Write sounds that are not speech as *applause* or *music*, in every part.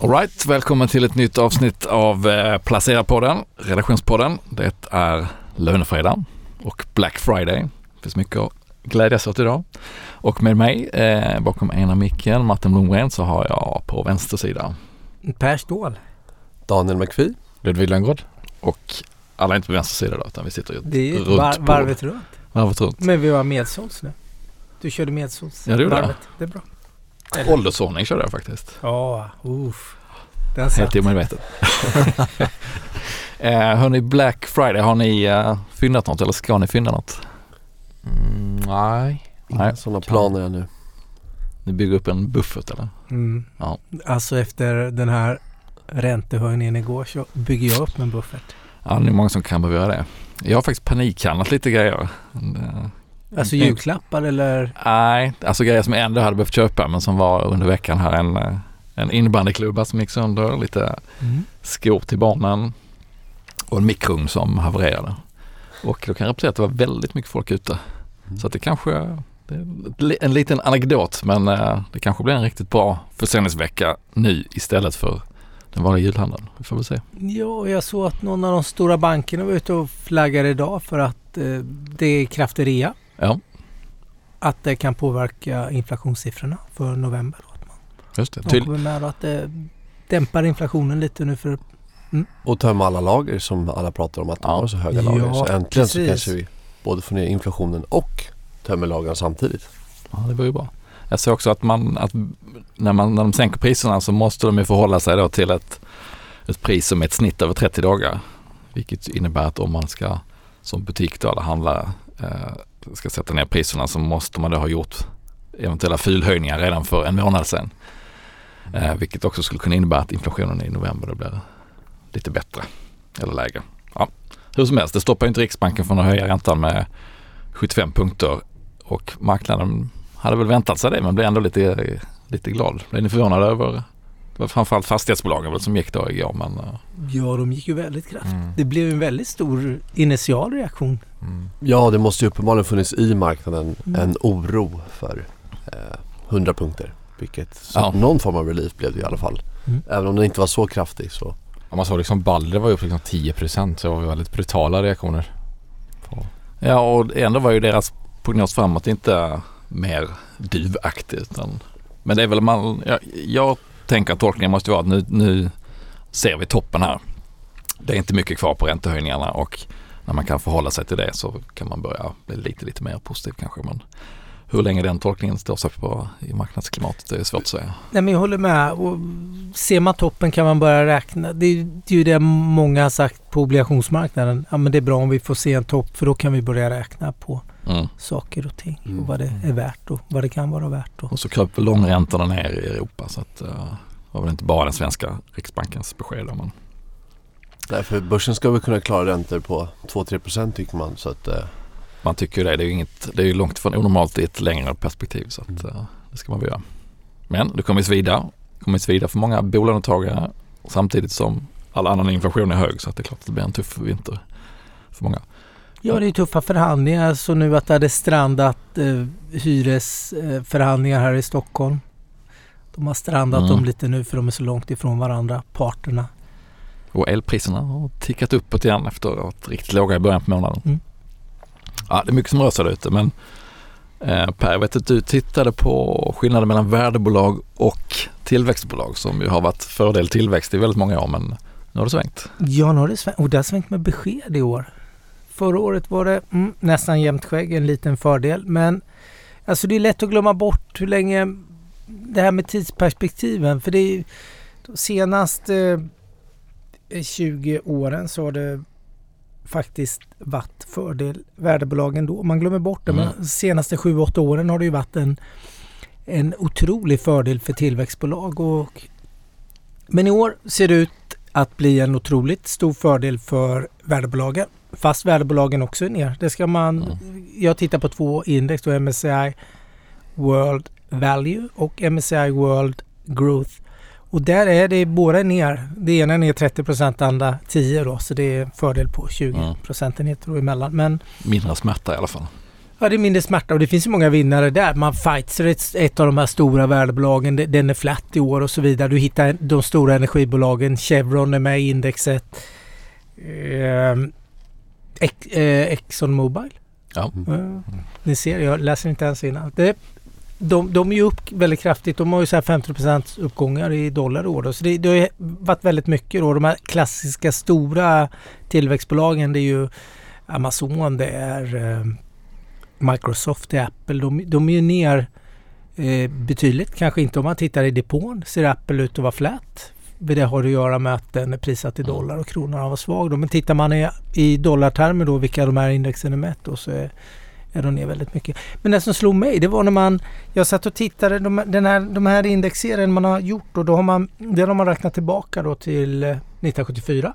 Alright, välkommen till ett nytt avsnitt av eh, Placera-podden, redaktionspodden. Det är lönefredag och Black Friday. Det finns mycket att glädjas åt idag. Och med mig eh, bakom ena micken, Martin Blomgren, så har jag på vänster sida Per Ståhl. Daniel McPhee. Ludvig Lönnroth och alla är inte på vänster sida då, utan vi sitter ju Det är runt var, varvet runt. varvet runt. Men vi var medsåls nu. Du körde medsåls. Ja, det gjorde jag. varvet. Det är bra. Eller- Åldersordning körde jag faktiskt. Ja, uff. Den satt. Helt omedvetet. *laughs* eh, hörni, Black Friday, har ni eh, fyndat något eller ska ni fynda något? Mm, nej, inga Nej. sådana planer ännu. Ni bygger upp en buffert eller? Mm. Ja. Alltså efter den här räntehöjningen igår så bygger jag upp en buffert. Ja, det är många som kan behöva göra det. Jag har faktiskt panikhandlat lite grejer. Alltså Mm. julklappar eller? Nej, alltså grejer som jag ändå hade behövt köpa men som var under veckan här en, eh, en innebandyklubba som gick sönder, lite Mm. skor till barnen och en mikron som havererade. Och då kan jag rapportera att det var väldigt mycket folk ute. Mm. Så att det kanske, det är li- en liten anekdot men eh, det kanske blir en riktigt bra försäljningsvecka nu istället för den vanliga julhandeln. Vi får väl se. Ja, jag såg att någon av de stora bankerna var ute och flaggade idag för att eh, det är kraftig rea. Ja, Att det kan påverka inflationssiffrorna för november. Då. Att man just det. de kommer med att det dämpar inflationen lite nu för Och tömma alla lager som alla pratar om att de Ja. har så höga Ja, lager. Så äntligen så precis. kanske vi både får ner inflationen och tömmer lagren samtidigt. Ja, det var ju bra. Jag såg också att, man, att när, man, när de sänker priserna så måste de ju förhålla sig då till ett, ett pris som är ett snitt över 30 dagar. Vilket innebär att om man ska som butik då eller handlare eh, ska sätta ner priserna så måste man då ha gjort eventuella fylhöjningar redan för en månad sedan. Eh, vilket också skulle kunna innebära att inflationen i november då blir lite bättre eller lägre. Ja, hur som helst, det stoppar ju inte Riksbanken från att höja räntan med 75 punkter och marknaden hade väl väntat sig det men blev ändå lite, lite glad. Blev ni förvånade över? Det var framförallt fastighetsbolagen väl som gick då igår men eh, Ja, de gick ju väldigt kraftigt. mm, Det blev en väldigt stor initial reaktion. mm. Ja, det måste ju uppenbarligen funnits i marknaden Mm. en oro för eh, 100 punkter. Vilket, så Ja. någon form av relief blev det i alla fall. Mm. Även om den inte var så kraftig så. Ja, man såg liksom Balder var upp liksom 10% så det var väldigt brutala reaktioner. På. Ja och ändå var ju deras prognos framåt inte mer duvaktig utan men det är väl man, jag, jag tänker att tolkningen måste vara att nu, nu ser vi toppen här. Det är inte mycket kvar på räntehöjningarna och när man kan förhålla sig till det så kan man börja bli lite, lite mer positiv kanske. Men hur länge den tolkningen står sig på i marknadsklimatet det är svårt att säga. Nej, men jag håller med. Och ser man toppen kan man börja räkna. Det är, ju- det är ju det många har sagt på obligationsmarknaden. Ja, men det är bra om vi får se en topp för då kan vi börja räkna på Mm. saker och ting Mm. och vad det är värt och vad det kan vara värt. Och. Och så kröp långräntorna ner i Europa så att uh, det var väl inte bara den svenska Riksbankens besked. Men Därför börsen ska väl kunna klara räntor på 2-3% tycker man. Så att, eh, man tycker ju det. Det är ju inget, det är ju långt från onormalt i ett längre perspektiv så att uh, det ska man väl göra. Men det kommer svida. Det kommer svida för många bolånetagare samtidigt som all annan inflation är hög så att det är klart att det blir en tuff vinter för många. Ja, det är tuffa förhandlingar. Så nu att det hade strandat eh, hyresförhandlingar här i Stockholm. De har strandat Mm. dem lite nu för de är så långt ifrån varandra, parterna. Och elpriserna har tickat uppåt igen efter att ha varit riktigt låga i början på månaden. Mm. Ja, det är mycket som rör sig där ute men eh, Per, jag vet att du tittade på skillnaden mellan värdebolag och tillväxtbolag som ju har varit fördel tillväxt i väldigt många år men nu har det svängt. Ja, nu har det svängt. Och det har svängt med besked i år. Förra året var det mm, nästan jämnt skägg, en liten fördel. Men alltså det är lätt att glömma bort hur länge det här med tidsperspektiven. För det är senaste eh, 20 åren så har det faktiskt varit fördel värdebolagen då. Man glömmer bort det. Men de senaste 7-8 åren har det ju varit en, en otrolig fördel för tillväxtbolag. Och, men i år ser det ut att bli en otroligt stor fördel för värdebolagen. Fast värdebolagen också är ner. Det ska man... Mm. Jag tittar på två index då, MSCI World Value och MSCI World Growth. Och där är det båda ner. Det ena är ner 30 procent, andra 10 då. Så det är fördel på 20 Mm. procentenheter emellan. Men Mindre smärta i alla fall. Ja, det är mindre smärta och det finns ju många vinnare där. Man Pfizer är ett, av de här stora värdebolagen. Den är flat i år och så vidare. Du hittar de stora energibolagen. Chevron är med i indexet. Eh, Exxon Mobil. Ja. Eh, ni ser, jag läser inte ens innan. Det, de, de är ju upp väldigt kraftigt. De har ju så här 50 uppgångar i dollar i år. Då. Så det, det har ju varit väldigt mycket då. De här klassiska stora tillväxtbolagen det är ju Amazon, det är eh, Microsoft, det är Apple. De, de är ju ner eh, betydligt. Kanske inte om man tittar i depån ser Apple ut att vara flat. Det har att göra med att den är prissatt i dollar och kronan varit svag. Då. Men tittar man i, i dollartermer då vilka de här indexen är mätt då så är, är de ner väldigt mycket. Men det som slog mig det var när man jag satt och tittade de, den här, de här indexserien man har gjort och då har man, det har man räknat tillbaka då till eh, 1974.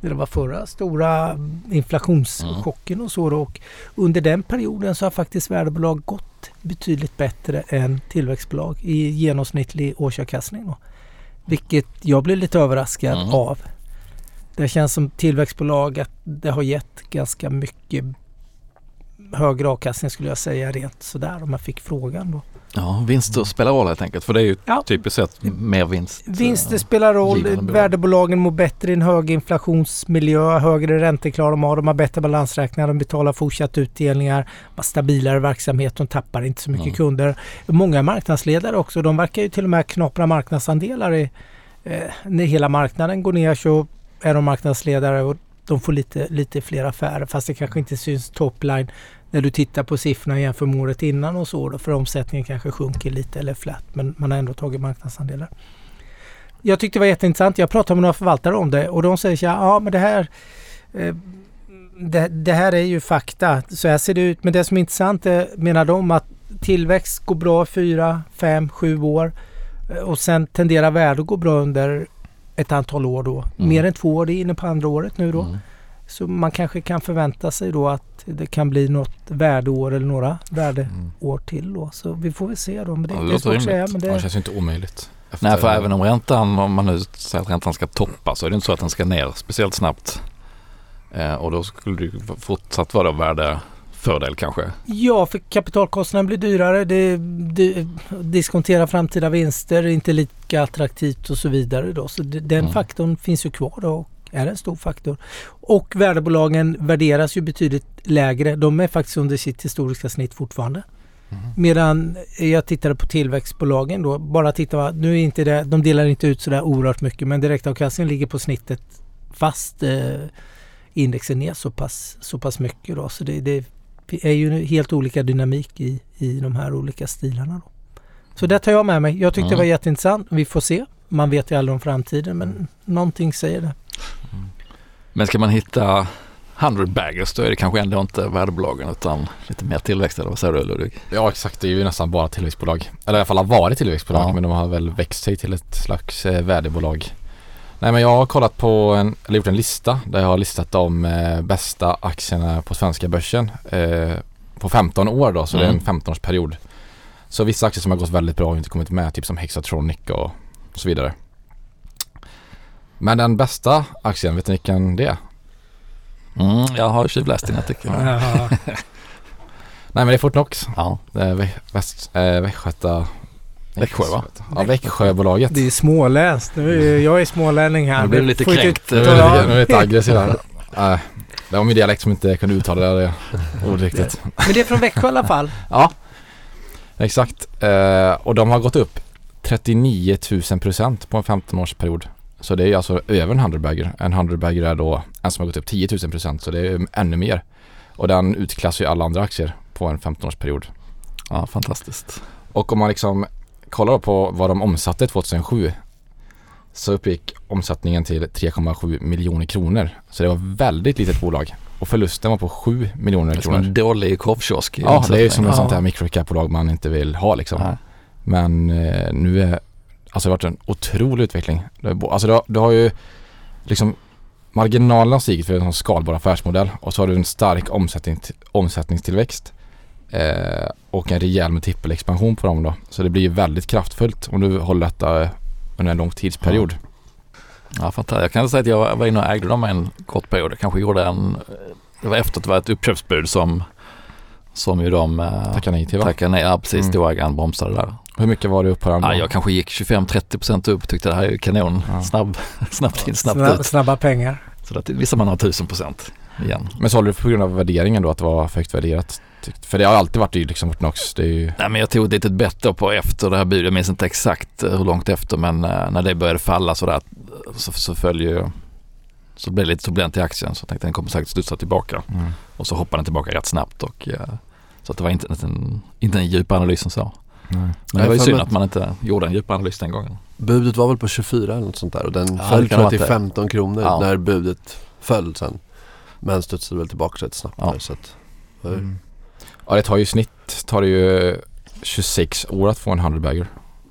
Det var förra stora inflationschocken och så då. Och under den perioden så har faktiskt värdebolag gått betydligt bättre än tillväxtbolag i genomsnittlig årsavkastning. Då. Vilket jag blev lite överraskad Mm. av. Det känns som tillväxtbolag att det har gett ganska mycket högre avkastning skulle jag säga rent sådär om jag fick frågan då. Ja, vinster spelar roll helt enkelt. För det är ju Ja. typiskt sett mer vinst. Vinster spelar roll. Värdebolagen mår bättre i en hög inflationsmiljö. Högre ränteklar de har. De har bättre balansräkningar. De betalar fortsatt utdelningar. De har stabilare verksamhet. De tappar inte så mycket Mm. kunder. Många marknadsledare också. De verkar ju till och med knapra marknadsandelar. I, eh, när hela marknaden går ner så är de marknadsledare och de får lite, lite fler affärer. Fast det kanske inte syns topline när du tittar på siffrorna jämfört med året innan och så. Då, för omsättningen kanske sjunker lite eller flat. Men man har ändå tagit marknadsandelar. Jag tyckte det var jätteintressant. Jag pratade med några förvaltare om det och de säger så här, ja men det här eh, det, det här är ju fakta. Så här ser det ut. Men det som är intressant är, menar de, att tillväxt går bra i fyra, fem, sju år eh, och sen tenderar värde att gå bra under ett antal år då. Mm. Mer än två år, det är inne på andra året nu då. Mm. Så man kanske kan förvänta sig då att det kan bli något värdeår eller några värdeår till då. Så vi får väl se då. Men det, Ja, det det är låter att säga. rimligt. Men det det, känns ju inte omöjligt. Efter- Nej, för även om räntan, om man nu säger att räntan ska toppa så är det inte så att den ska ner speciellt snabbt. Eh, och då skulle det ju fortsatt vara värdefördel kanske. Ja, för kapitalkostnaden blir dyrare. Det, det, diskontera framtida vinster är inte lika attraktivt och så vidare. Då. Så det, den Mm. faktorn finns ju kvar då och är en stor faktor. Och värdebolagen värderas ju betydligt lägre. De är faktiskt under sitt historiska snitt fortfarande. Mhm. Medan jag tittade på tillväxtbolagen då. Bara titta, nu är inte det, de delar inte ut sådär oerhört mycket men direktavkastningen ligger på snittet fast eh, indexen ner så pass, så pass mycket. Då. Så det, det är ju helt olika dynamik i, i de här olika stilarna. Då. Så det tar jag med mig. Jag tyckte det Mm. var jätteintressant. Vi får se. Man vet ju aldrig om framtiden men någonting säger det. Men ska man hitta 100 baggers då är det kanske ändå inte värdebolagen utan lite mer tillväxt eller vad säger du Ludvig? Ja exakt, det är ju nästan bara tillväxtbolag. Eller i alla fall har varit tillväxtbolag Ja. men de har väl växt sig till ett slags eh, värdebolag. Nej men jag har kollat på en, eller gjort en lista där jag har listat de eh, bästa aktierna på svenska börsen eh, på 15 år då, så det är Mm. en 15-årsperiod. Så vissa aktier som har gått väldigt bra har inte kommit med, typ som Hexatronic och så vidare. Men den bästa aktien, vet ni vilken det är? Mm, jag har tjuvläst din artikel. *laughs* Nej men det är Fortnox. Ja. Det är Vä- väst, äh, Västgöta... Växjö, va? Ja, Växjöbolaget. Det är småländskt. Nu är jag är smålänning här. Nu blir du lite kränkt. Nu är lite- nu är jag lite aggressiv här. Nej, det var min dialekt som inte kunde uttala det ordet riktigt. Men det är från Växjö i alla fall. *laughs* Ja, exakt. Eh, och de har gått upp 39 000 procent på en 15-årsperiod. Så det är alltså över en 100 bagger. En 100 bagger är då en som har gått upp 10 000 procent så det är ännu mer. Och den utklassar ju alla andra aktier på en 15-årsperiod. Ja, fantastiskt. Och om man liksom kollar på vad de omsatte 2007 så uppgick omsättningen till 3,7 miljoner kronor. Så det var väldigt litet bolag. Och förlusten var på 7 miljoner Det är som kronor. en dålig korvkiosk. Ja, det är ju som ett Ja. sånt här microcap-bolag man inte vill ha liksom. Nej. Men eh, nu är, alltså det har varit en otrolig utveckling. Alltså du har, du har ju liksom marginalerna har stigit för en sån skalbar affärsmodell och så har du en stark omsättning, omsättningstillväxt eh, och en rejäl multipelexpansion på dem då. Så det blir ju väldigt kraftfullt om du håller detta under en lång tidsperiod. Ja, fantastiskt. Jag kan säga att jag var inne och ägde dem en kort period. Jag kanske gjorde en, det var efter att det var ett uppköpsbud som, som ju de eh, Tacka nej till tackade nej. Ja precis, Mm. storägaren bromsade där. Hur mycket var det upp på den? Ja, jag kanske gick 25-30% upp, tyckte det här är ju kanon. Ja. Snabb, *laughs* snabbt in, snabbt Snabba, ut. snabba pengar. Så det visar man tusen procent igen. Men så håller du på grund av värderingen då att det var för högt värderat? För det har alltid varit liksom Fortnox. Det är ju... Nej men jag tog ett litet bett då på efter det här budet. Jag minns inte exakt eh, hur långt efter men eh, när det började falla sådär så, så följer ju så blev det lite turbulent i aktien så jag tänkte den kommer säkert studsa tillbaka. Mm. Och så hoppade den tillbaka rätt snabbt och eh, så att det var inte en, inte en djup analys än så. Nej. Men det var ju synd att man inte gjorde en djup analys den gången. Budet var väl på 24 eller något sånt där och den Ja, föll tror jag till varit det. 15 kronor Ja. när budet föll sen. Men studsade väl tillbaka rätt snabbt Ja. där så att, Mm. Ja det tar ju snitt tar det ju 26 år att få en 100 bagger.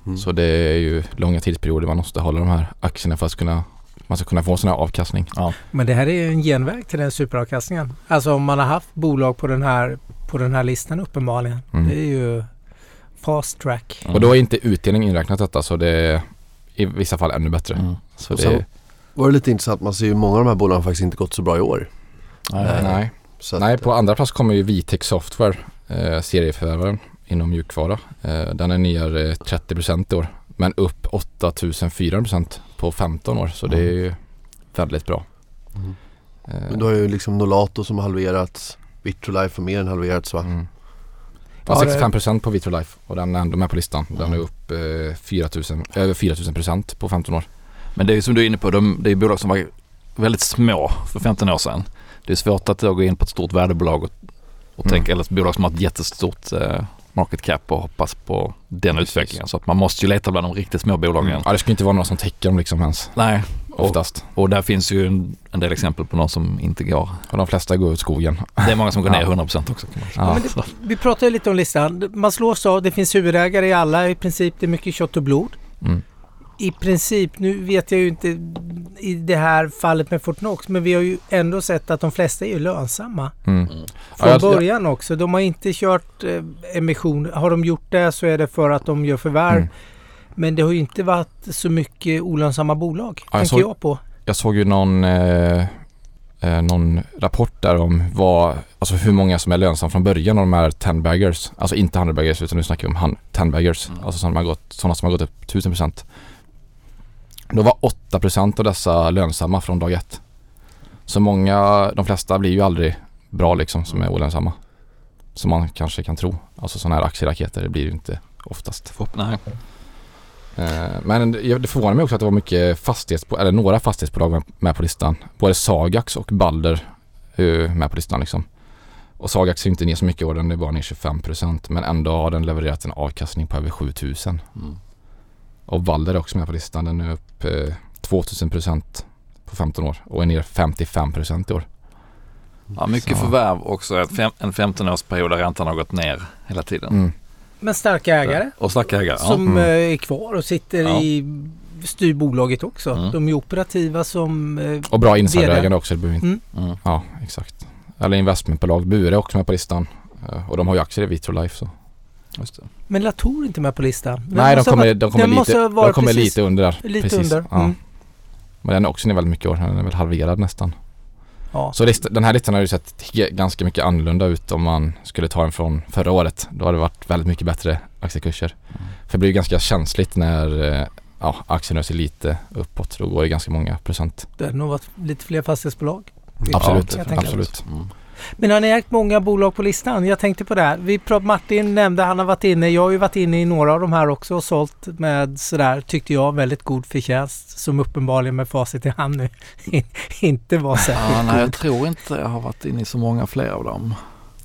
mm. Så det är ju långa tidsperioder man måste hålla de här aktierna för att kunna, man ska kunna få sån här avkastning. Men det här är ju en genväg till den superavkastningen. Alltså om man har haft bolag på den här, på den här listan uppenbarligen. Mm. Det är ju fast track. Mm. Och då är inte utdelning inräknat detta så det är i vissa fall ännu bättre. Mm. Så Och det, sen- var det lite intressant, man ser ju många av de här bolagen har faktiskt inte gått så bra i år. Nej, Nej. nej. Att, nej, på andra plats kommer ju Vitec Software, eh, serieförvärvaren inom mjukvara. Eh, den är ner eh, 30% i år men upp 8400% på 15 år så det är ju väldigt bra. Mm. Eh, Men du har ju liksom Nolato som har halverats, Vitrolife har mer än halverats va? Mm. Ja, Ja, det- 65% på Vitrolife och den är ändå med på listan. Den är upp eh, 4000, över 4000% på 15 år. Men det är ju som du är inne på, de, det är bolag som var väldigt små för 15 år sedan. Det är svårt att då gå in på ett stort värdebolag och, och Mm. tänka, eller ett bolag som har ett jättestort eh, market cap och hoppas på den Precis. utvecklingen. Så att man måste ju leta bland de riktigt små bolagen. Mm. Ja, det skulle inte vara några som täcker dem liksom ens Nej, oftast. och där finns ju en, en del exempel på någon som inte går. Och de flesta går ut skogen. Det är många som går *laughs* ner Ja. 100% också. Kan man säga. Ja. Men det, vi pratade lite om listan. Man slås av, det finns huvudägare i alla i princip. Det är mycket kött och blod. Mm. I princip, nu vet jag ju inte i det här fallet med Fortnox, men vi har ju ändå sett att de flesta är ju lönsamma. Mm. Mm. Från Ja, jag- början också. De har inte kört eh, emission. Har de gjort det så är det för att de gör förvärv. Mm. Men det har ju inte varit så mycket olönsamma bolag, Ja, jag tänker såg- jag på. Jag såg ju någon, eh, eh, någon rapport där om vad, alltså hur många som är lönsamma från början av de här 10 baggers. Alltså inte 100 baggers utan nu snackar vi om han- 10 baggers. Mm. Alltså sådana, har gått, sådana som har gått upp 1000%. Då var 8% av dessa lönsamma från dag ett. Så många, de flesta blir ju aldrig bra liksom som är olönsamma. Som man kanske kan tro. Alltså sådana här aktieraketer det blir ju inte oftast. Nej. Eh, Men det förvånar mig också att det var mycket fastighetsbolag, eller några fastighetsbolag med- på listan. Både Sagax och Balder är med på listan liksom. Och Sagax är inte ner så mycket i år, den är bara ner 25% men ändå har den levererat en avkastning på över 7000. Mm. Och Balder är också med på listan, den är upp eh, 2000% på 15 år och är ner 55% i år. Ja, mycket Så. förvärv också. En 15-årsperiod där räntan har gått ner hela tiden. Mm. Men starka ägare Och starka ägare. Ja. som Mm. eh, är kvar och sitter Ja. i styr bolaget också. Mm. De är operativa som... eh, Och bra insiderägande också. Mm. Mm. ja, exakt. Eller investmentbolag. Bure är också med på listan. Eh, Och de har ju aktier i Vitrolife så. Just det. Men Latour är inte med på listan. Den Nej, de kommer, de kommer, lite, de kommer precis lite under där. Lite precis. under. Ja. Mm. Men den är också ner väldigt mycket år. Den är väl halverad nästan. Ja. Så list, den här listan har ju sett ganska mycket annorlunda ut om man skulle ta den från förra året. Då hade det varit väldigt mycket bättre aktiekurser. Mm. För det blir ju ganska känsligt när eh, ja, aktien rör sig lite uppåt. Då går det ganska många procent. Det har nog varit lite fler fastighetsbolag. Absolut, mig. absolut. Mm. Men har ni ägt många bolag på listan? Jag tänkte på det här. Vi prat, Martin nämnde, han har varit inne, jag har ju varit inne i några av de här också och sålt med sådär, tyckte jag, väldigt god förtjänst som uppenbarligen med facit i hand nu *laughs* inte var särskilt Ja, nej, jag tror inte jag har varit inne i så många fler av dem.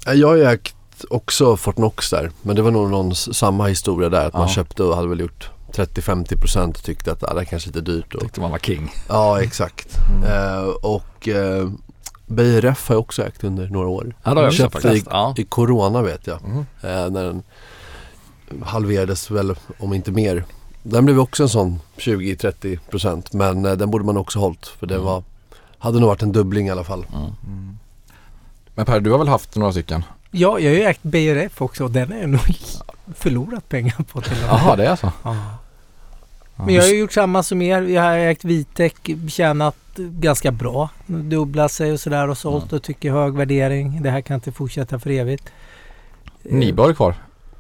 Ja, Jag har ju ägt också Fortnox där men det var nog någon samma historia där att man Ja. köpte och hade väl gjort 30-50% och tyckte att ah, det här kanske är lite dyrt. Och, Tyckte man var king. ja exakt. Mm. Eh, och eh, BRF har jag också ägt under några år. Ja, det har jag också faktiskt. Ja. I Corona vet jag. Mm. Eh, när den halverades väl om inte mer. Den blev också en sån 20-30% men eh, den borde man också hållit för det Mm. var hade nog varit en dubbling i alla fall. Mm. Men Per, du har väl haft några stycken? Ja, jag har ju ägt BRF också och den har jag nog *laughs* förlorat pengar på till och med. Jaha, det är så? Ja. Ja. Men jag har ju gjort samma som er. Jag har ägt Vitec, tjänat ganska bra. Dubblat sig och sådär och sålt och tycker hög värdering. Det här kan inte fortsätta för evigt. Eh, Niba är kvar.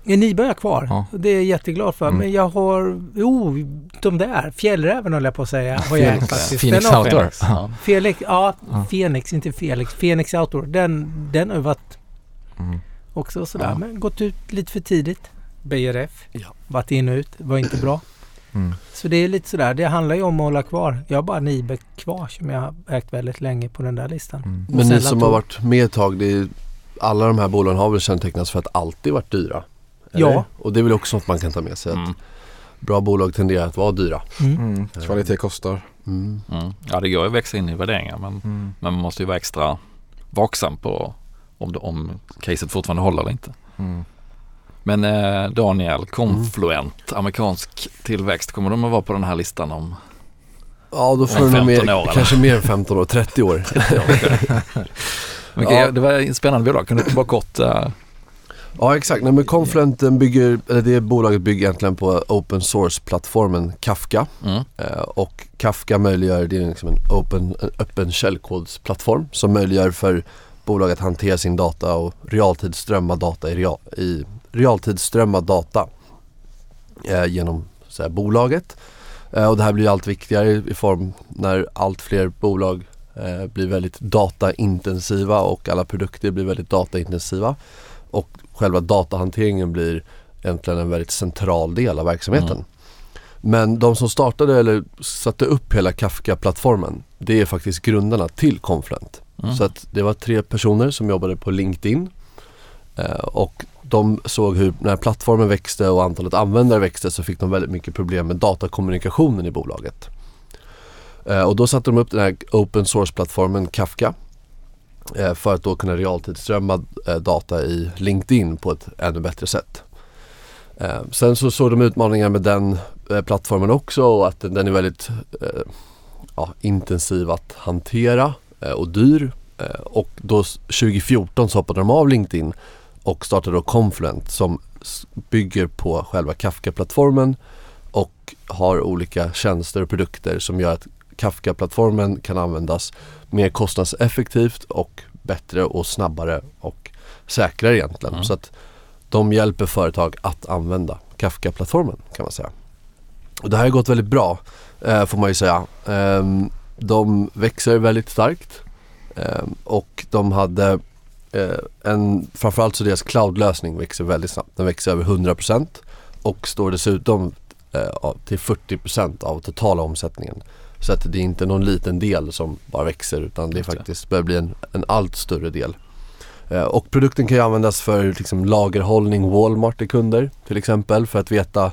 Är Niba kvar? Ja. Det är jag jätteglad för. Mm. Men jag har, jo, de där, Fjällräven höll jag på att säga. Har jag Phoenix- faktiskt. Phoenix Den har- Outdoor. Ja. *laughs* Felix, ja, Ja. Phoenix, inte Felix. Phoenix Outdoor. Den, den har ju varit Mm. också sådär. Ja. Men gått ut lite för tidigt. BRF. Ja. Varit in och ut. Var inte bra. Mm. Så det är lite sådär. Det handlar ju om att hålla kvar. Jag har bara Nibe kvar som jag har ägt väldigt länge på den där listan. Mm. Men ni som har varit med ett tag, det är, alla de här bolagen har väl kännetecknats för att alltid varit dyra? eller? Ja. Och det är väl också något man kan ta med sig. Att Mm. Bra bolag tenderar att vara dyra. Mm. Mm. Kvalitet kostar. Mm. Mm. Ja det går ju att växa in i värderingar men, Mm. men man måste ju vara extra vaksam på om, det, om caset fortfarande håller eller inte. Mm. Men eh, Daniel, Confluent, amerikansk tillväxt, kommer de att vara på den här listan om Ja, då får du nog 15 mer, år, kanske mer än 15 år, 30 år. *laughs* Men *laughs* Ja. Det var ett spännande bolag, kan du bara kort uh, Ja exakt, Nej, men Confluent den bygger, eller det bolaget bygger egentligen på open source-plattformen Kafka. mm, Eh, och Kafka möjliggör, det är liksom en, open, en öppen källkodsplattform som möjliggör för bolag att hantera sin data och realtidsströmma data i, real, i realtidsströmmad data eh, genom här, bolaget. Eh, och det här blir allt viktigare i, i form när allt fler bolag eh, blir väldigt dataintensiva och alla produkter blir väldigt dataintensiva. Och själva datahanteringen blir egentligen en väldigt central del av verksamheten. Mm. Men de som startade eller satte upp hela Kafka-plattformen det är faktiskt grundarna till Confluent. mm. Så att det var tre personer som jobbade på LinkedIn eh, och de såg hur när plattformen växte och antalet användare växte så fick de väldigt mycket problem med datakommunikationen i bolaget. Eh, och då satte de upp den här open source-plattformen Kafka eh, för att då kunna realtidsströmma eh, data i LinkedIn på ett ännu bättre sätt. Sen så såg de utmaningar med den plattformen också och att den, är väldigt ja, intensiv att hantera och dyr. Och då 2014 så hoppade de av LinkedIn och startade då Confluent som bygger på själva Kafka-plattformen och har olika tjänster och produkter som gör att Kafka-plattformen kan användas mer kostnadseffektivt och bättre och snabbare och säkrare egentligen. Mm. Så att de hjälper företag att använda Kafka-plattformen kan man säga. Och det här har gått väldigt bra eh, får man ju säga. Ehm, de växer väldigt starkt ehm, och de hade eh, en, framförallt så deras cloudlösning växer väldigt snabbt. Den växer över 100% och står dessutom eh, till 40% av totala omsättningen. Så att det är inte någon liten del som bara växer utan det är faktiskt börjar bli en, en allt större del. Eh, Och produkten kan ju användas för liksom lagerhållning, Walmart är kunder till exempel för att veta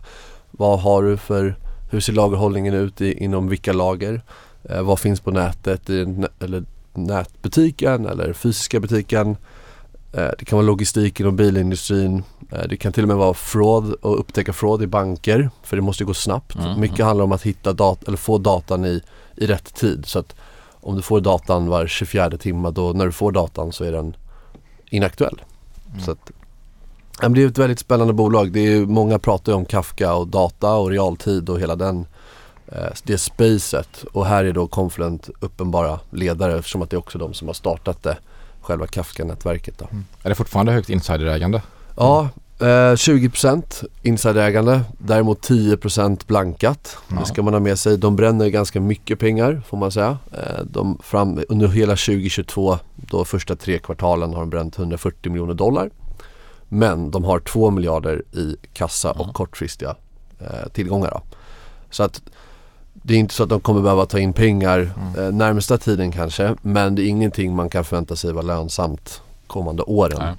vad har du för, hur ser lagerhållningen ut i, inom vilka lager? Eh, vad finns på nätet i eller nätbutiken eller fysiska butiken? Eh, det kan vara logistik inom bilindustrin. Eh, det kan till och med vara fraud och upptäcka fraud i banker för det måste gå snabbt. Mm, Mycket mm. handlar om att hitta dat- eller få datan i, i rätt tid. Så att om du får datan var 24 timme då när du får datan så är den inaktuell. Mm. Så att, det är ett väldigt spännande bolag. Det är, många pratar ju om Kafka och data och realtid och hela den det spacet. Och här är då Confluent uppenbara ledare eftersom att det är också de som har startat det, själva Kafka-nätverket. Då. Mm. Är det fortfarande högt insiderägande? Ja, eh, 20% insiderägande, däremot 10% blankat. Ja. Det ska man ha med sig. De bränner ganska mycket pengar får man säga. Eh, de fram, under hela 2022, då första tre kvartalen har de bränt 140 miljoner dollar. Men de har 2 miljarder i kassa och kortfristiga eh, tillgångar. Då. Så att det är inte så att de kommer behöva ta in pengar eh, närmsta tiden kanske. Men det är ingenting man kan förvänta sig vara lönsamt kommande åren. Nej.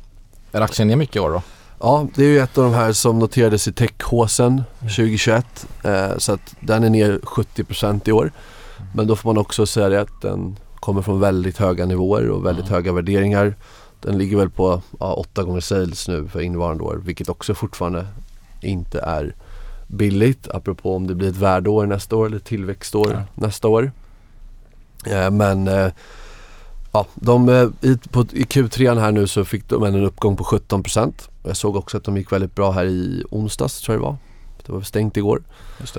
Är aktien ner mycket i år då? Ja, det är ju ett av de här som noterades i techhåsen 2021. Eh, så att den är ner 70% i år. Men då får man också säga det att den kommer från väldigt höga nivåer och väldigt Mm. höga värderingar. Den ligger väl på ja, åtta gånger sales nu för innevarande år vilket också fortfarande inte är billigt. Apropå om det blir ett värdeår nästa år eller tillväxtår Ja. nästa år. Eh, men eh, ja, de, eh, i, på, i Q3 här nu så fick de en uppgång på 17%. Jag såg också att de gick väldigt bra här i onsdags tror jag det var. Det var stängt igår. Just.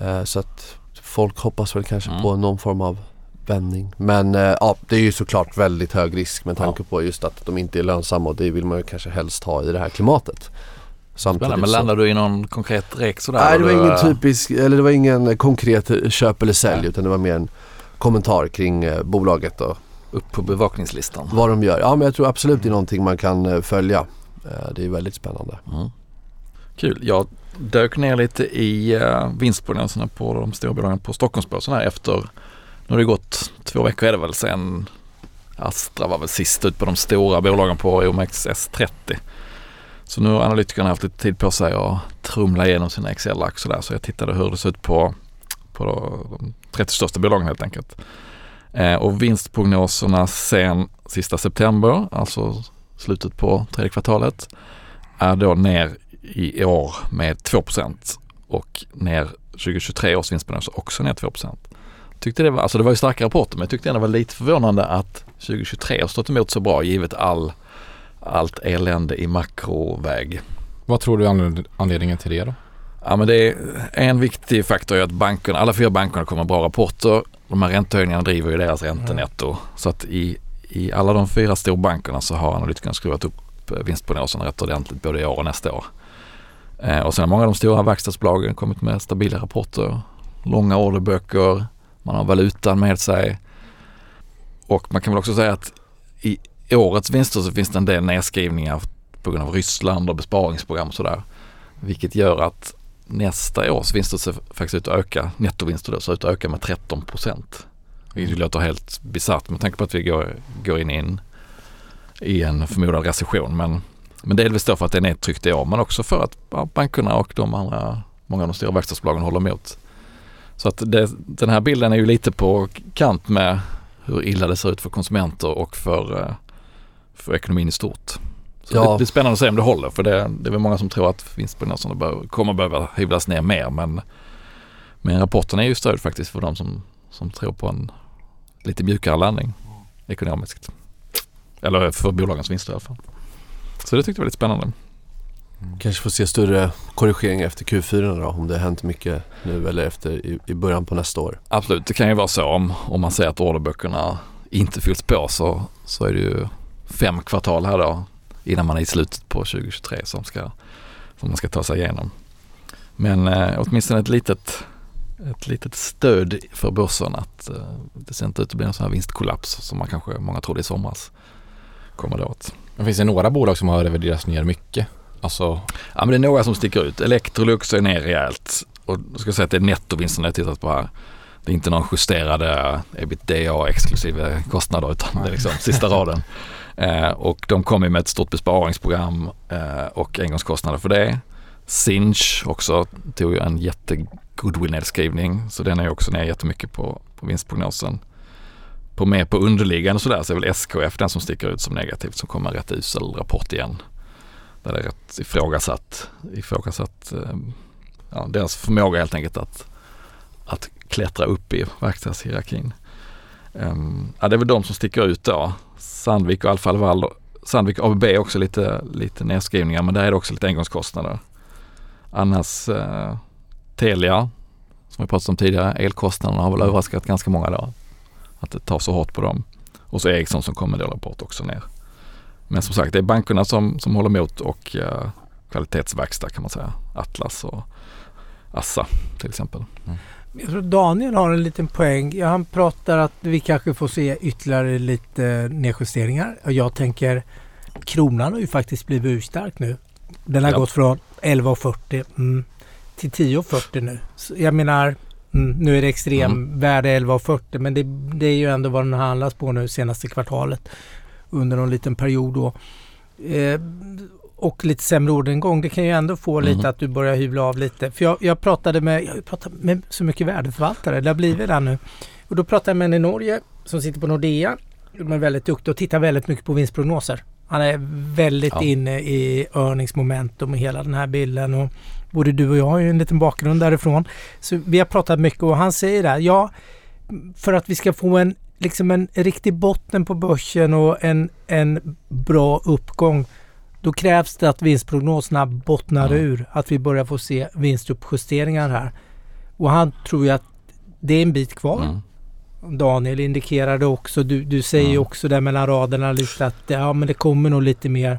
Eh, så att folk hoppas väl kanske Mm. på någon form av vändning. Men ja, det är ju såklart väldigt hög risk med tanke på just att de inte är lönsamma och det vill man ju kanske helst ha i det här klimatet. Spännande, men landar du i någon konkret rek sådär? Nej det var ingen typisk, eller det var ingen konkret köp eller sälj Nej. utan det var mer en kommentar kring eh, bolaget och Upp på bevakningslistan. vad de gör. Ja men jag tror absolut det är någonting man kan eh, följa. Eh, det är väldigt spännande. Mm. Kul. Jag dök ner lite i vinstprognoserna på de stora bolagen på Stockholmsbörsen här efter, nu har det gått två veckor är det väl sen Astra var väl sist ut på de stora bolagen på OMXS30. Så nu har analytikerna haft lite tid på sig att trumla igenom sina Excel-ark så där. Så jag tittade hur det ser ut på, på de 30 största bolagen helt enkelt. Eh, och vinstprognoserna sen sista september, alltså slutet på tredje kvartalet, är då ner i år med 2% och ner 2023 års vinstprognoser också ner 2 Tyckte det var, alltså det var ju starka rapporter men jag tyckte ändå det var lite förvånande att 2023 har stått emot så bra givet all, allt elände i makroväg. Vad tror du är anled- anledningen till det då? Ja men det är en viktig faktor är att bankerna, alla fyra bankerna kommer med bra rapporter. De här räntehöjningarna driver ju deras räntenetto. Så att i, i alla de fyra storbankerna så har analytikerna skruvat upp eh, vinstprognosen rätt ordentligt både i år och nästa år. Eh, och sen har många av de stora verkstadsbolagen kommit med stabila rapporter. Långa orderböcker, man har valutan med sig. Och man kan väl också säga att i årets vinster så finns det en del nedskrivningar på grund av Ryssland och besparingsprogram och sådär. Vilket gör att nästa års vinster ser faktiskt ut att öka, nettovinster då, ser ut att öka med 13 procent. Vilket låter helt bisarrt med tanke på att vi går, går in i en, i en förmodad recession. Men, men delvis då för att det är nedtryckt i år men också för att ja, bankerna och de andra, många av de stora verkstadsbolagen håller emot. Så att det, den här bilden är ju lite på kant med hur illa det ser ut för konsumenter och för, eh, för ekonomin i stort. Så Ja. det, det är spännande att se om det håller för det, det är väl många som tror att vinstprognoserna bör, kommer behöva hyvlas ner mer men, men rapporten är ju stöd faktiskt för de som, som tror på en lite mjukare landning ekonomiskt. Eller för bolagens vinster i alla fall. Så det tyckte jag var lite spännande. Kanske får se större korrigeringar efter Q4 då om det har hänt mycket nu eller efter i, i början på nästa år. Absolut, det kan ju vara så om, om man ser att orderböckerna inte fylls på så, så är det ju fem kvartal här då innan man är i slutet på 2023 som, ska, som man ska ta sig igenom. Men eh, åtminstone ett litet, ett litet stöd för börsen att eh, det ser inte ut att bli en sån här vinstkollaps som man kanske många trodde i somras kommer det åt. Men finns det några bolag som har reviderats ner mycket? Alltså, Ja men det är några som sticker ut. Electrolux är ner rejält och jag ska säga att det är nettovinsten jag tittat på här. Det är inte någon justerade ebitda exklusive kostnader utan det är liksom sista raden. Eh, och de kom ju med ett stort besparingsprogram eh, och engångskostnader för det. Sinch också tog ju en jätte goodwill-nedskrivning så den är ju också ner jättemycket på, på vinstprognosen. På mer på underliggande och sådär så är väl SKF den som sticker ut som negativt som kommer med en rätt usel rapport igen. Där det är rätt ifrågasatt, ifrågasatt eh, ja, deras förmåga helt enkelt att, att klättra upp i verkstadshierarkin. Um, ja, det är väl de som sticker ut då. Sandvik och Alfa Laval. Sandvik ABB är också lite, lite nedskrivningar men där är det också lite engångskostnader. Annars eh, Telia, som vi pratat om tidigare, elkostnaderna har väl överraskat ganska många då. Att det tar så hårt på dem. Och så Ericsson som kommer med rapport också ner. Men som sagt, det är bankerna som, som håller emot och eh, kvalitetsverkstad kan man säga. Atlas och Assa till exempel. Mm. Jag tror Daniel har en liten poäng. Han pratar att vi kanske får se ytterligare lite nedjusteringar. Och jag tänker kronan har ju faktiskt blivit urstark nu. Den har Ja. gått från 11,40 mm, till 10,40 nu. Så jag menar, mm, nu är det extremvärde 11,40 men det, det är ju ändå vad den handlas på nu senaste kvartalet under någon liten period då. Eh, och lite sämre orderingång. Det kan ju ändå få lite Mhm. att du börjar hyvla av lite. För jag, jag pratade med, jag pratat med så mycket värdeförvaltare. Det har blivit det nu. Och då pratade jag med en i Norge som sitter på Nordea. De är väldigt duktig och tittar väldigt mycket på vinstprognoser. Han är väldigt Ja. inne i earningsmomentum och hela den här bilden. Och både du och jag har ju en liten bakgrund därifrån. Så vi har pratat mycket och han säger där, ja för att vi ska få en, liksom en riktig botten på börsen och en, en bra uppgång då krävs det att vinstprognoserna bottnar Mm. ur. Att vi börjar få se vinstuppjusteringar här. Och han tror ju att det är en bit kvar. Mm. Daniel indikerade också. Du, du säger ju Ja. också där mellan raderna lite att ja, men det kommer nog lite mer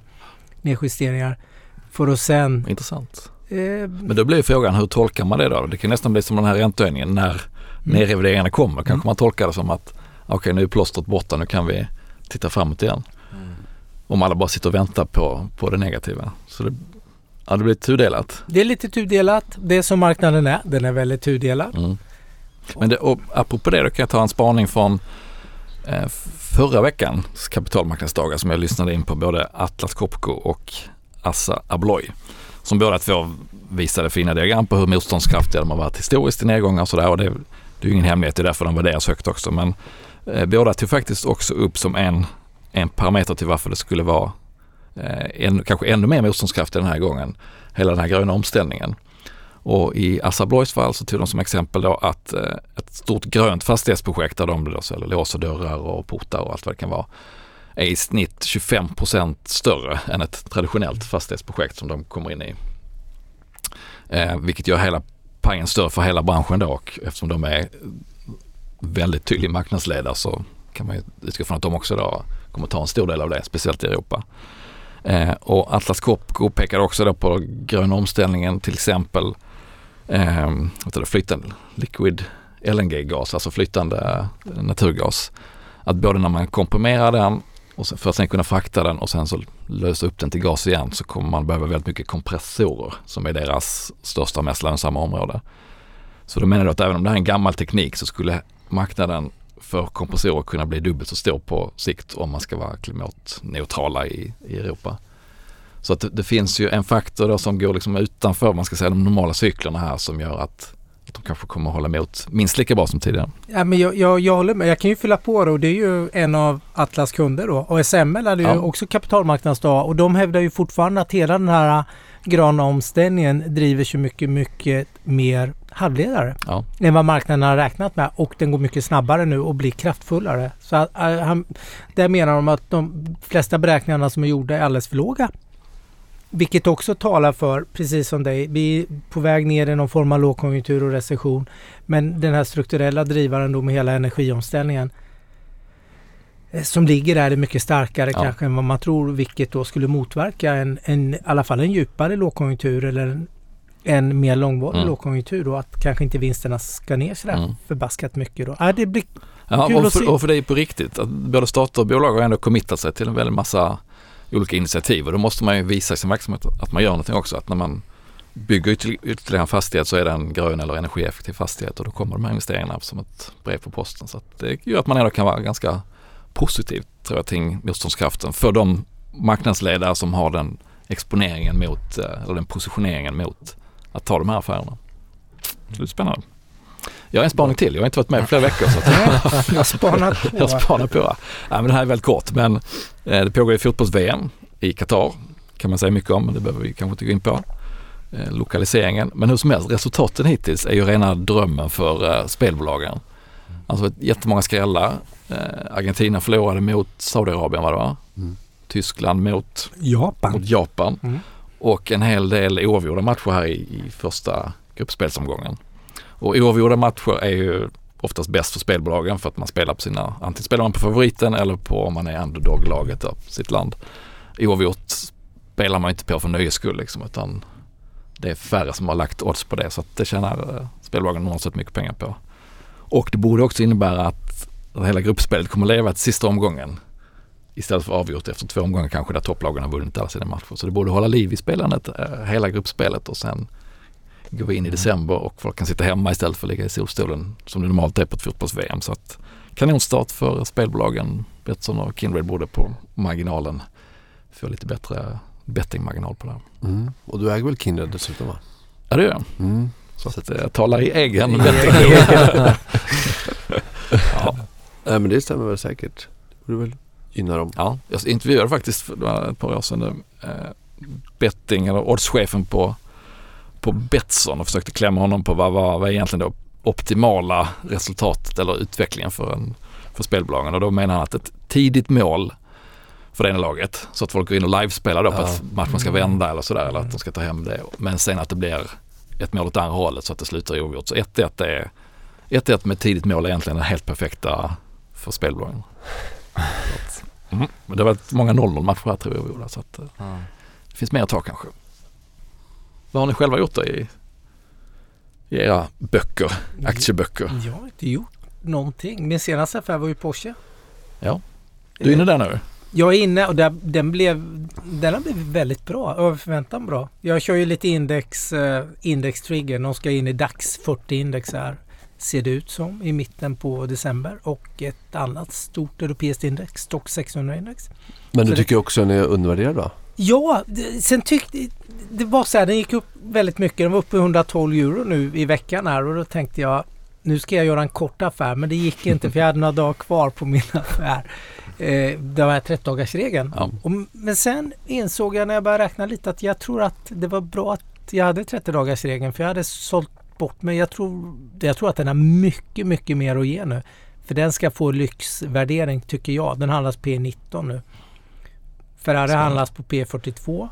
nedjusteringar. För att sen... Intressant. Eh, Men då blir frågan hur tolkar man det då? Det kan nästan bli som den här räntehöjningen när Mm. nedrevideringarna kommer. Kanske man tolkar det som att okej nu är plåstret borta, nu kan vi titta framåt igen. Om alla bara sitter och väntar på, på det negativa. Så det, ja, det blir tudelat. det är lite tudelat. Det är som marknaden är. Den är väldigt tudelad. Mm. Men det, och apropå det, då kan jag ta en spaning från eh, förra veckans kapitalmarknadsdagar som jag lyssnade in på både Atlas Copco och Assa Abloy. Som båda två visade fina diagram på hur motståndskraftiga de har varit historiskt i nedgångar och sådär. Och det, det är ju ingen hemlighet, det är därför de värderas högt också. Men eh, båda tog faktiskt också upp som en, en parameter till varför det skulle vara eh, en, kanske ännu mer motståndskraftig den här gången. Hela den här gröna omställningen. Och i Assa Abloys fall så tog de som exempel då att eh, ett stort grönt fastighetsprojekt där de då säljer lås och dörrar och portar och allt vad det kan vara är i snitt 25% större än ett traditionellt fastighetsprojekt som de kommer in i. Eh, vilket gör hela pajen större för hela branschen då och eftersom de är väldigt tydlig marknadsledare så kan man ju utgå från att de också då kommer ta en stor del av det, speciellt i Europa. Eh, och Atlas Copco pekar också då på gröna omställningen till exempel eh, det, flytande liquid LNG-gas, alltså flytande eh, naturgas. Att både när man komprimerar den och sen, för att sen kunna frakta den och sen så lösa upp den till gas igen så kommer man behöva väldigt mycket kompressorer som är deras största och mest lönsamma område. Så då menar du att även om det här är en gammal teknik så skulle marknaden för kompressorer kunna bli dubbelt så stor på sikt om man ska vara klimatneutrala i, i Europa. Så att det, det finns ju en faktor då som går liksom utanför man ska säga, de normala cyklerna här som gör att, att de kanske kommer att hålla emot minst lika bra som tidigare. Ja, men jag, jag, jag håller med. Jag kan ju fylla på det och det är ju en av Atlas kunder då. Och SML hade ju Ja. också kapitalmarknadsdag och de hävdar ju fortfarande att hela den här gröna omställningen driver så mycket, mycket mer halvledare Ja. än vad marknaden har räknat med och den går mycket snabbare nu och blir kraftfullare. Så äh, han, där menar de att de flesta beräkningarna som är gjorda är alldeles för låga. Vilket också talar för, precis som dig, vi är på väg ner i någon form av lågkonjunktur och recession. Men den här strukturella drivaren då med hela energiomställningen som ligger där är mycket starkare Ja. kanske än vad man tror, vilket då skulle motverka en, en, i alla fall en djupare lågkonjunktur eller en, en mer långvarig Mm. lågkonjunktur då, att kanske inte vinsterna ska ner sådär Mm. förbaskat mycket då. Ja, det blir, Ja, Kul och att se. för, och för är på riktigt. Att både stater och bolag har ändå committat sig till en väldig massa olika initiativ och då måste man ju visa i sin verksamhet att man gör någonting också. Att när man bygger ytter- ytterligare en fastighet så är det en grön eller energieffektiv fastighet och då kommer de här investeringarna som ett brev på posten. Så att det gör att man ändå kan vara ganska positiv tror jag till motståndskraften för de marknadsledare som har den exponeringen mot, eh, eller den positioneringen mot att ta de här affärerna. Så det är spännande. Jag har en spaning till. Jag har inte varit med i flera veckor. Så att jag har spanat på. jag spanar på. Ja, men det här är väldigt kort men eh, det pågår ju fotbolls-VM i Qatar. Kan man säga mycket om men det behöver vi kanske inte gå in på. Eh, lokaliseringen. Men hur som helst, resultaten hittills är ju rena drömmen för eh, spelbolagen. Alltså jättemånga skrällar. Eh, Argentina förlorade mot Saudiarabien var det va? Mm. Tyskland mot, Japan. mot Japan. Mm. Och en hel del oavgjorda matcher här i, i första gruppspelsomgången. Och oavgjorda matcher är ju oftast bäst för spelbolagen för att man spelar på sina, antingen spelar man på favoriten eller på om man är underdog-laget av sitt land. Oavgjort spelar man inte på för nöjes skull liksom utan det är färre som har lagt odds på det så att det tjänar eh, spelbolagen normalt sett mycket pengar på. Och det borde också innebära att hela gruppspelet kommer leva till sista omgången istället för avgjort efter två omgångar kanske där topplagen har vunnit alla sina matcher. Så det borde hålla liv i spelandet eh, hela gruppspelet och sen går vi in i december och folk kan sitta hemma istället för att ligga i solstolen som det normalt är på ett fotbolls-VM. Så att kanonstart för spelbolagen. Betsson och Kindred borde på marginalen få lite bättre bettingmarginal på det. här. Mm. Och du äger väl Kindred dessutom va? Ja det gör jag. Mm. Så att eh, jag talar i egen betting. *laughs* ja. *laughs* Nej men det stämmer väl säkert. Det borde väl gynna dem. Ja, jag intervjuade faktiskt för ett par år sedan eh, betting eller oddschefen på, på Betsson och försökte klämma honom på vad var egentligen det optimala resultatet eller utvecklingen för, en, för spelbolagen. Och då menar han att ett tidigt mål för det ena laget så att folk går in och livespelar då på Ja. att matchen ska vända eller sådär eller att de ska ta hem det. Men sen att det blir ett mål åt andra hållet så att det slutar oavgjort. Så 1-1 är 1-1 med tidigt mål är egentligen det helt perfekta för spelbolagen. Mm. Men det har varit många 0-0 matcher här tror jag Ola, så att, eh, det finns mer att ta kanske. Vad har ni själva gjort då i, i era böcker, aktieböcker? Jag har inte gjort någonting. Min senaste affär var ju Porsche. Ja. Du är inne där nu? Jag är inne och där, den, blev, den har blivit väldigt bra. Över förväntan bra. Jag kör ju lite index, eh, indextrigger. De ska in i DAX 40-index här. Ser det ut som i mitten på december. Och ett annat stort europeiskt index, Stock 600-index. Men Så du det- tycker också den är undervärderad va? Ja, det- sen tyckte det var så här, den gick upp väldigt mycket. Den var uppe i 112 euro nu i veckan här och då tänkte jag nu ska jag göra en kort affär men det gick inte för jag hade några dagar kvar på min *laughs* affär. Eh, det var 30-dagarsregeln. Ja. Och, men sen insåg jag när jag började räkna lite att jag tror att det var bra att jag hade 30-dagarsregeln för jag hade sålt bort mig. Jag tror, jag tror att den har mycket, mycket mer att ge nu. För den ska få lyxvärdering tycker jag. Den handlas P19 nu. Ferrari handlas på P42.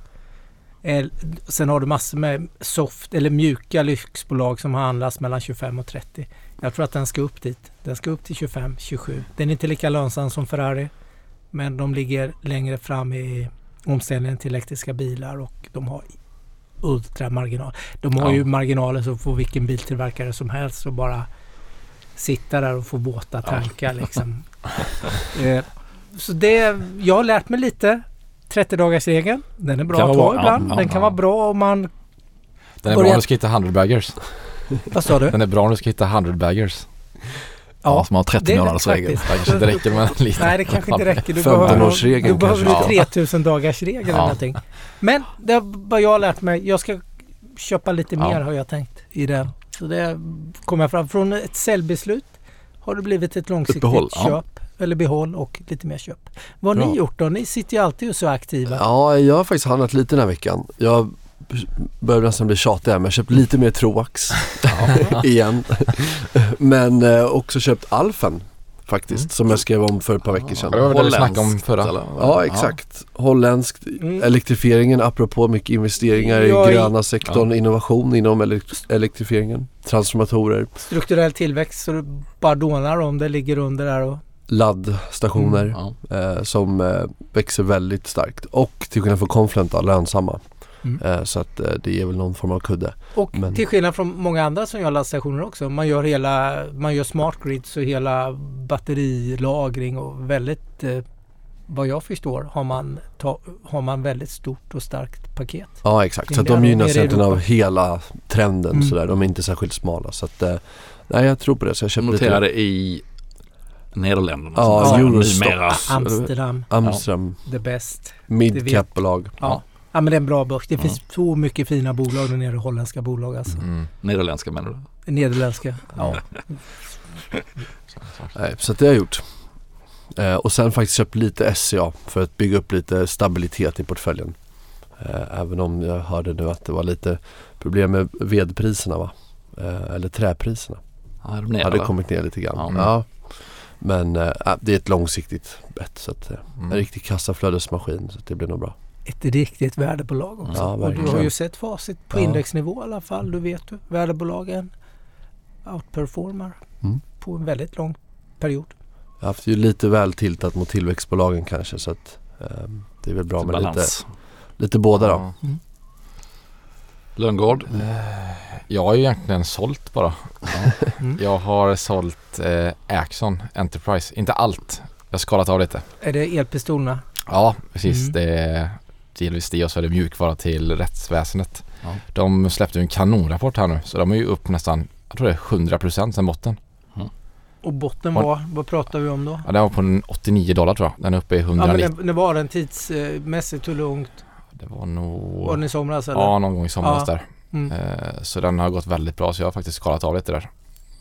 El- Sen har du massor med soft eller mjuka lyxbolag som handlas mellan 25 och 30. Jag tror att den ska upp dit. Den ska upp till 25, 27. Den är inte lika lönsam som Ferrari. Men de ligger längre fram i omställningen till elektriska bilar och de har ultramarginal. De har Ja. ju marginaler så får vilken biltillverkare som helst och bara sitta där och få våta Ja. tankar liksom. *laughs* eh, så det, jag har lärt mig lite. 30 dagars regeln. Den är bra att ha ibland. Ja, den ja, kan ja. vara bra om man... Den är bra om du ska hitta 100 baggers. Vad sa du? Den är bra om du ska hitta 100 baggers. Ja, som har 30 det är månaders regel. faktiskt. Det kanske inte räcker med en liten. Nej, det kanske inte räcker. Du 15 behöver, du behöver kanske. nog Ja. 3000 dagars regel eller Ja. någonting. Men det vad jag har lärt mig. Jag ska köpa lite Ja. mer har jag tänkt i den. Så det kommer jag fram. Från ett säljbeslut har det blivit ett långsiktigt behåll, ja. köp. Eller behåll och lite mer köp. Vad har Bra. ni gjort då? Ni sitter ju alltid och så aktiva. Ja, jag har faktiskt handlat lite den här veckan. Jag börjar nästan bli tjatig här men jag köpt lite mer Troax *laughs* igen. men eh, också köpt Alfen faktiskt Mm. som jag skrev om för ett par veckor sedan. Ja, det var väl det vi snackade om förra. eller? Ja exakt. Holländskt. Mm. Elektrifieringen apropå mycket investeringar i Ja, gröna sektorn, innovation inom elek- elektrifieringen, transformatorer, Strukturell tillväxt så det bara dånar om det ligger under där och laddstationer Ja. eh, som eh, växer väldigt starkt och till skillnad från Confluent då, lönsamma. Mm. Eh, så att eh, det ger väl någon form av kudde. Och Men- till skillnad från många andra som gör laddstationer också. Man gör hela, man gör smart grids och hela batterilagring och väldigt, eh, vad jag förstår, har man, ta, har man väldigt stort och starkt paket. Ja exakt, så att de gynnas egentligen av hela trenden Mm. sådär. De är inte särskilt smala så att nej jag tror på det så jag köpte lite noterade i Nederländerna. Ja, numera. Amsterdam, Amsterdam, the best. midcap-bolag. Ja. Ja, men det är en bra börs. Det finns så mycket fina bolag där nere, holländska bolag alltså. Mm. Nederländska menar du? Nederländska. Ja. *laughs* Nej, så det har jag gjort. Eh, och sen faktiskt köpt lite SCA för att bygga upp lite stabilitet i portföljen. Eh, även om jag hörde nu att det var lite problem med vedpriserna va? Eh, eller träpriserna. Ja, de ner, hade eller? kommit ner lite grann. Ja. Ja. Men eh, det är ett långsiktigt bett så att, eh, Mm. en riktig kassaflödesmaskin så att det blir nog bra. Ett riktigt värdebolag också. Ja, och du har ju sett facit på Ja. indexnivå i alla fall. Du vet du. Värdebolagen outperformar Mm. på en väldigt lång period. Jag har haft ju lite väl tiltat mot tillväxtbolagen kanske så att eh, det är väl bra med lite, Balans. lite båda då. Ja. Lönngård. Eh, Jag har ju egentligen sålt bara. *laughs* Mm. Jag har sålt eh, Axon Enterprise. Inte allt. Jag har skalat av lite. Är det elpistolerna? Ja, precis. Mm. Det är delvis det och så är det mjukvara till rättsväsendet. Ja. De släppte ju en kanonrapport här nu så de är ju upp nästan, jag tror det är 100% sen botten. Och botten var, vad pratar vi om då? Ja, den var på en 89 dollar tror jag. Den är uppe i Ja, men 190. det, det var den tidsmässigt hur långt? Det var nog... Var den i somras eller? Ja, någon gång i somras Ja. där. Mm. Eh, så den har gått väldigt bra så jag har faktiskt skalat av lite där.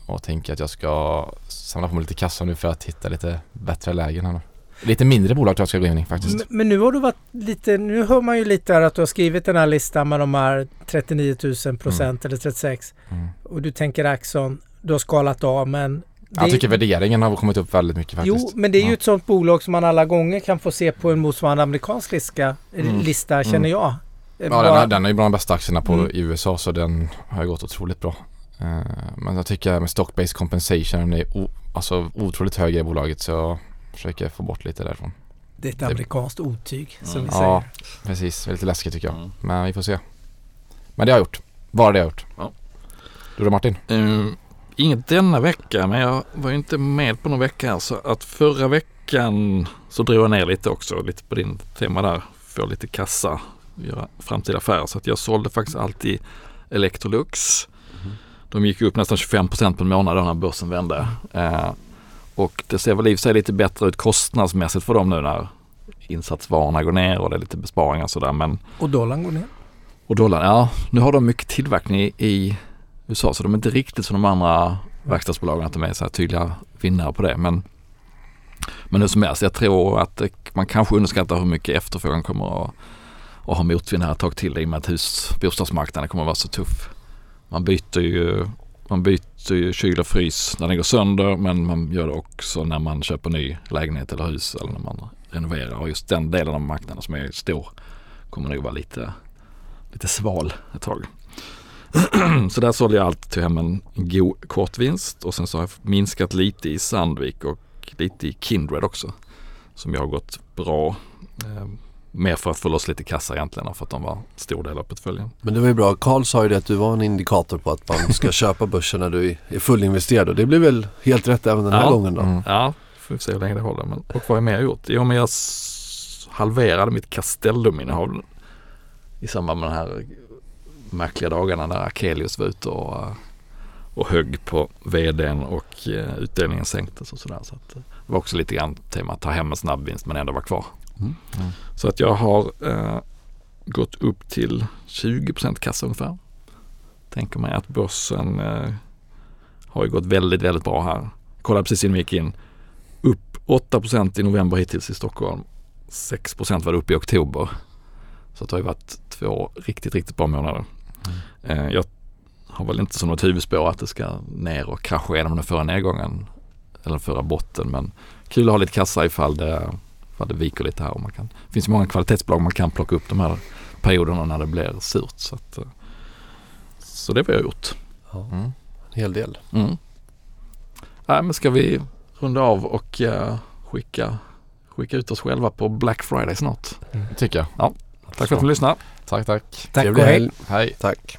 Och tänker att jag ska samla på mig lite kassa nu för att hitta lite bättre lägen här nu. Lite mindre bolag tror jag ska gå in i faktiskt. Men, men nu har du varit lite, nu hör man ju lite här att du har skrivit den här listan med de här 39 000 procent eller 36 Mm. och du tänker Axon, du har skalat av men det- Jag tycker värderingen har kommit upp väldigt mycket faktiskt. Jo, men det är ju Ja. ett sånt bolag som man alla gånger kan få se på en motsvarande amerikansk lista, Mm. lista känner jag. Eh, Ja, bara- den, har, den är ju bland de bästa aktierna på Mm. i USA så den har ju gått otroligt bra. Eh, men jag tycker med stock-based compensation är o- alltså otroligt hög i bolaget så försöker få bort lite därifrån. Det är ett amerikanskt otyg som Mm. vi Ja, säger. precis. Det är lite läskigt tycker jag. Mm. Men vi får se. Men det har jag gjort. Bara det har jag gjort. Ja. Du då Martin? Uh, inget denna vecka men jag var ju inte med på någon vecka här så att förra veckan så drog jag ner lite också, lite på din tema där. Få lite kassa, göra framtida affärer. Så att jag sålde faktiskt alltid Electrolux. De gick upp nästan 25 på en månad då när börsen vände. Eh, och det ser väl i och för sig lite bättre ut kostnadsmässigt för dem nu när insatsvarorna går ner och det är lite besparingar och sådär. Men Och dollarn går ner. och dollarn, ja nu har de mycket tillverkning i, i USA så de är inte riktigt som de andra verkstadsbolagen att de är så här tydliga vinnare på det. Men, men hur som helst, jag tror att det, man kanske underskattar hur mycket efterfrågan kommer att, att ha motvind här ett tag till i och med att hus, bostadsmarknaden kommer att vara så tuff. Man byter ju man byter kyl och frys när den går sönder men man gör det också när man köper ny lägenhet eller hus eller när man renoverar. Och just den delen av marknaden som är stor kommer nog vara lite lite sval ett tag. *clears throat* så där sålde jag allt till hem en god kortvinst och sen så har jag minskat lite i Sandvik och lite i Kindred också. Som jag har gått bra. Ehm, Mer för att få loss lite kassa egentligen för att de var stor del av portföljen. Men det var ju bra. Karl sa ju det att du var en indikator på att man ska *laughs* köpa börsen när du är fullinvesterad och det blev väl helt rätt även den här Ja. gången då. Mm. Ja, får vi se hur länge det håller. Men, och vad har jag mer gjort? Jo men jag halverade mitt Castellum-innehav i samband med de här märkliga dagarna när Akelius var ute och, eh, och högg på vdn och eh, utdelningen sänktes och sådär. Så att, eh, det var också lite grann tema att ta hem en snabbvinst men ändå vara kvar. Mm. Mm. Så att jag har eh, gått upp till 20% kassa ungefär. Tänker mig att börsen eh, har ju gått väldigt, väldigt bra här. Kollade precis innan vi gick in. Upp 8% i november hittills i Stockholm. 6% var det uppe i oktober. Så det har ju varit två riktigt, riktigt bra månader. Eh, jag har väl inte som något huvudspår att det ska ner och krascha igenom den förra nedgången. Eller förra botten. Men kul att ha lite kassa ifall det, ifall det viker lite här. Och man kan, det finns många kvalitetsbolag man kan plocka upp de här perioderna när det blir surt. Så, att, eh, så det har jag gjort. Ja, Mm. en hel del. Mm. Nej, men ska vi runda av och eh, skicka, skicka ut oss själva på Black Friday snart. Det tycker jag. Tack för att ni lyssnade. Tack, tack. Tack Trevlig och hej. Hej. Tack.